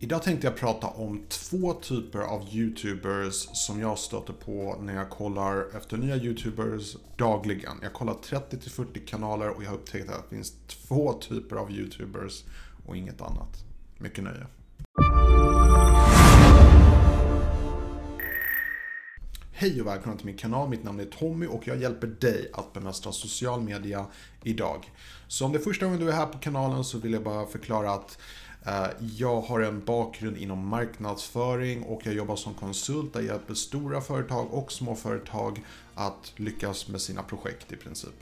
Idag tänkte jag prata om två typer av YouTubers som jag stöter på när jag kollar efter nya YouTubers dagligen. Jag kollar 30-40 kanaler och jag har upptäckt att det finns två typer av YouTubers och inget annat. Mycket nöje. Hej och välkomna till min kanal. Mitt namn är Tommy och jag hjälper dig att bemästra social media idag. Så om det är första gången du är här på kanalen så vill jag bara förklara att Eh, jag har en bakgrund inom marknadsföring och jag jobbar som konsult där jag hjälper stora företag och små företag att lyckas med sina projekt i princip.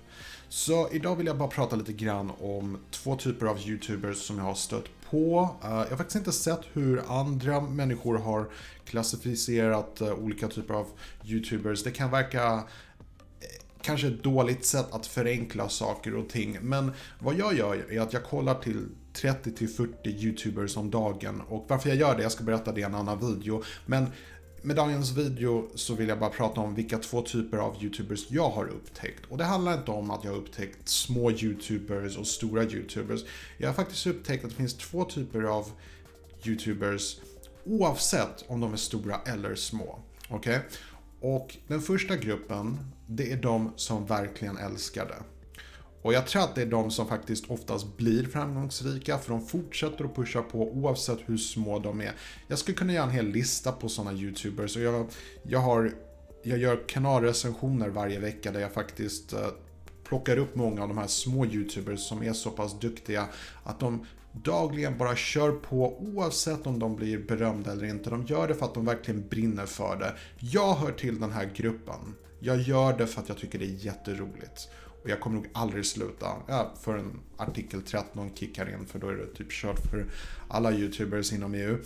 Så idag vill jag bara prata lite grann om två typer av YouTubers som jag har stött på. Eh, jag har faktiskt inte sett hur andra människor har klassificerat eh, olika typer av YouTubers. Det kan verka kanske ett dåligt sätt att förenkla saker och ting. Men vad jag gör är att jag kollar till 30-40 YouTubers om dagen. Och varför jag gör det, jag ska berätta det i en annan video. Men med dagens video så vill jag bara prata om vilka två typer av YouTubers jag har upptäckt. Och det handlar inte om att jag har upptäckt små YouTubers och stora YouTubers. Jag har faktiskt upptäckt att det finns två typer av YouTubers oavsett om de är stora eller små. Okej? Okay? Och den första gruppen, det är de som verkligen älskar det. Och jag tror att det är de som faktiskt oftast blir framgångsrika för de fortsätter att pusha på oavsett hur små de är. Jag skulle kunna göra en hel lista på sådana YouTubers och jag, jag, har, jag gör kanalrecensioner varje vecka där jag faktiskt eh, plockar upp många av de här små YouTubers som är så pass duktiga att de dagligen bara kör på oavsett om de blir berömda eller inte. De gör det för att de verkligen brinner för det. Jag hör till den här gruppen. Jag gör det för att jag tycker det är jätteroligt. Och jag kommer nog aldrig sluta ja, för en artikel 13 kickar in för då är det typ kört för alla YouTubers inom EU.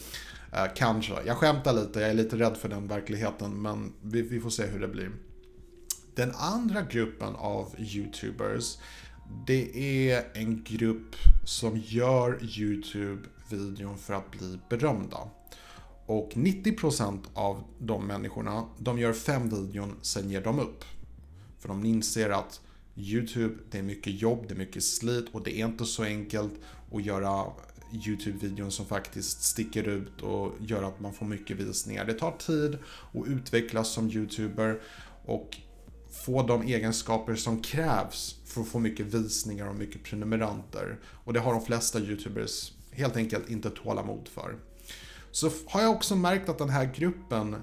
Eh, kanske. Jag skämtar lite, jag är lite rädd för den verkligheten men vi, vi får se hur det blir. Den andra gruppen av YouTubers det är en grupp som gör YouTube-videon för att bli berömda. Och 90% av de människorna, de gör fem videon, sen ger de upp. För de inser att YouTube, det är mycket jobb, det är mycket slit och det är inte så enkelt att göra YouTube-videon som faktiskt sticker ut och gör att man får mycket visningar. Det tar tid att utvecklas som YouTuber och få de egenskaper som krävs för att få mycket visningar och mycket prenumeranter. Och det har de flesta YouTubers helt enkelt inte tålamod för. Så har jag också märkt att den här gruppen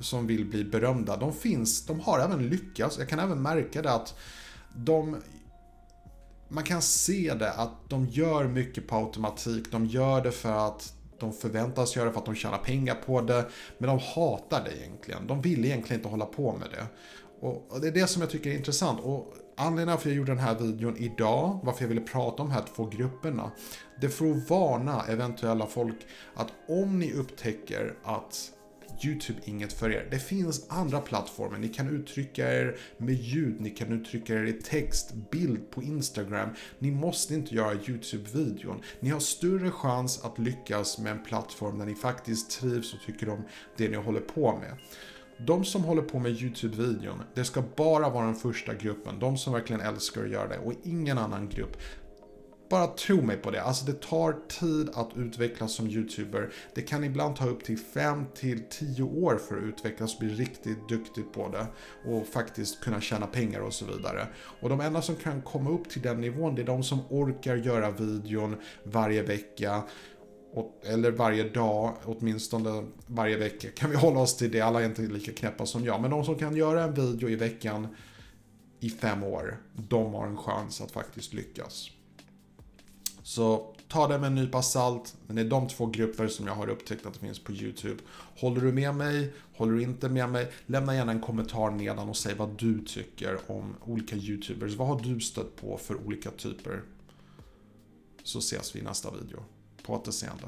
som vill bli berömda, de finns, de har även lyckats. Jag kan även märka det att de man kan se det att de gör mycket på automatik. De gör det för att de förväntas göra det för att de tjänar pengar på det. Men de hatar det egentligen. De vill egentligen inte hålla på med det. Och det är det som jag tycker är intressant. Och anledningen till att jag gjorde den här videon idag, varför jag ville prata om de här två grupperna. Det är för att varna eventuella folk att om ni upptäcker att YouTube inget för er. Det finns andra plattformar. Ni kan uttrycka er med ljud, ni kan uttrycka er i text, bild på Instagram. Ni måste inte göra YouTube-videon. Ni har större chans att lyckas med en plattform där ni faktiskt trivs och tycker om det ni håller på med. De som håller på med YouTube-videon, det ska bara vara den första gruppen. De som verkligen älskar att göra det och ingen annan grupp. Bara tro mig på det. Alltså det tar tid att utvecklas som YouTuber. Det kan ibland ta upp till 5 till 10 år för att utvecklas och bli riktigt duktig på det. Och faktiskt kunna tjäna pengar och så vidare. Och de enda som kan komma upp till den nivån, det är de som orkar göra videon varje vecka eller varje dag, åtminstone varje vecka, kan vi hålla oss till det. Alla är inte lika knäppa som jag. Men de som kan göra en video i veckan i fem år, de har en chans att faktiskt lyckas. Så ta det med en nypa salt. Men det är de två grupper som jag har upptäckt att det finns på YouTube. Håller du med mig? Håller du inte med mig? Lämna gärna en kommentar nedan och säg vad du tycker om olika YouTubers. Vad har du stött på för olika typer? Så ses vi i nästa video. På återseende.